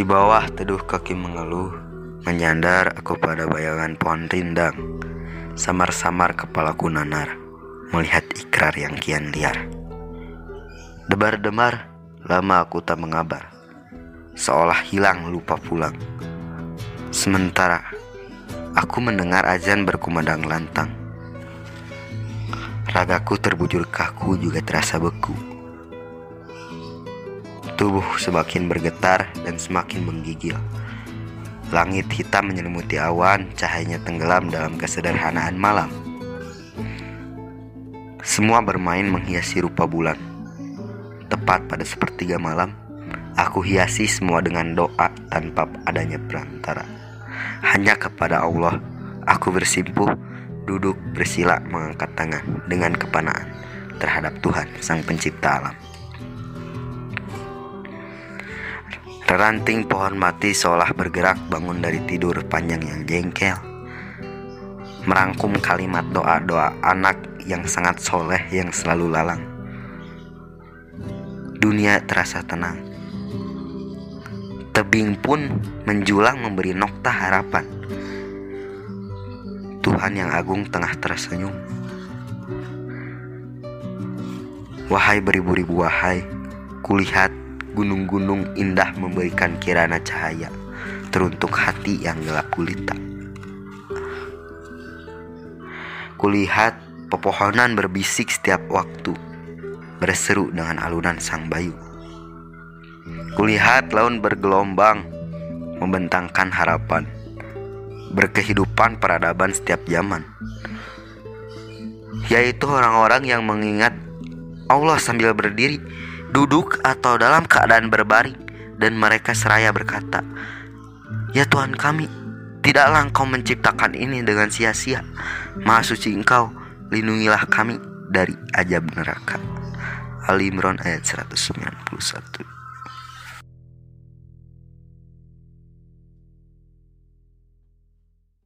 Di bawah teduh kaki mengeluh, menyandar aku pada bayangan pohon rindang. Samar-samar kepalaku nanar, melihat ikrar yang kian liar. Debar-demar, lama aku tak mengabar, seolah hilang lupa pulang. Sementara aku mendengar azan berkumandang lantang. Ragaku terbujur kaku juga terasa beku. Tubuh semakin bergetar dan semakin menggigil. Langit hitam menyelimuti awan, cahayanya tenggelam dalam kesederhanaan malam. Semua bermain menghiasi rupa bulan. Tepat pada sepertiga malam, aku hiasi semua dengan doa tanpa adanya perantara. Hanya kepada Allah, aku bersimpuh, duduk bersila mengangkat tangan dengan kepanaan terhadap Tuhan Sang Pencipta alam. Ranting pohon mati seolah bergerak bangun dari tidur panjang yang jengkel. Merangkum kalimat doa-doa anak yang sangat soleh yang selalu lalang. Dunia terasa tenang. Tebing pun menjulang memberi nokta harapan. Tuhan yang agung tengah tersenyum. Wahai beribu-ribu wahai, kulihat gunung-gunung indah memberikan kirana cahaya teruntuk hati yang gelap gulita. Kulihat pepohonan berbisik setiap waktu, berseru dengan alunan sang bayu. Kulihat laut bergelombang, membentangkan harapan, berkehidupan peradaban setiap zaman. Yaitu orang-orang yang mengingat Allah sambil berdiri duduk atau dalam keadaan berbaring dan mereka seraya berkata, "Ya Tuhan kami, tidaklah Engkau menciptakan ini dengan sia-sia. Maha suci Engkau, lindungilah kami dari ajab neraka." Ali Imran ayat 191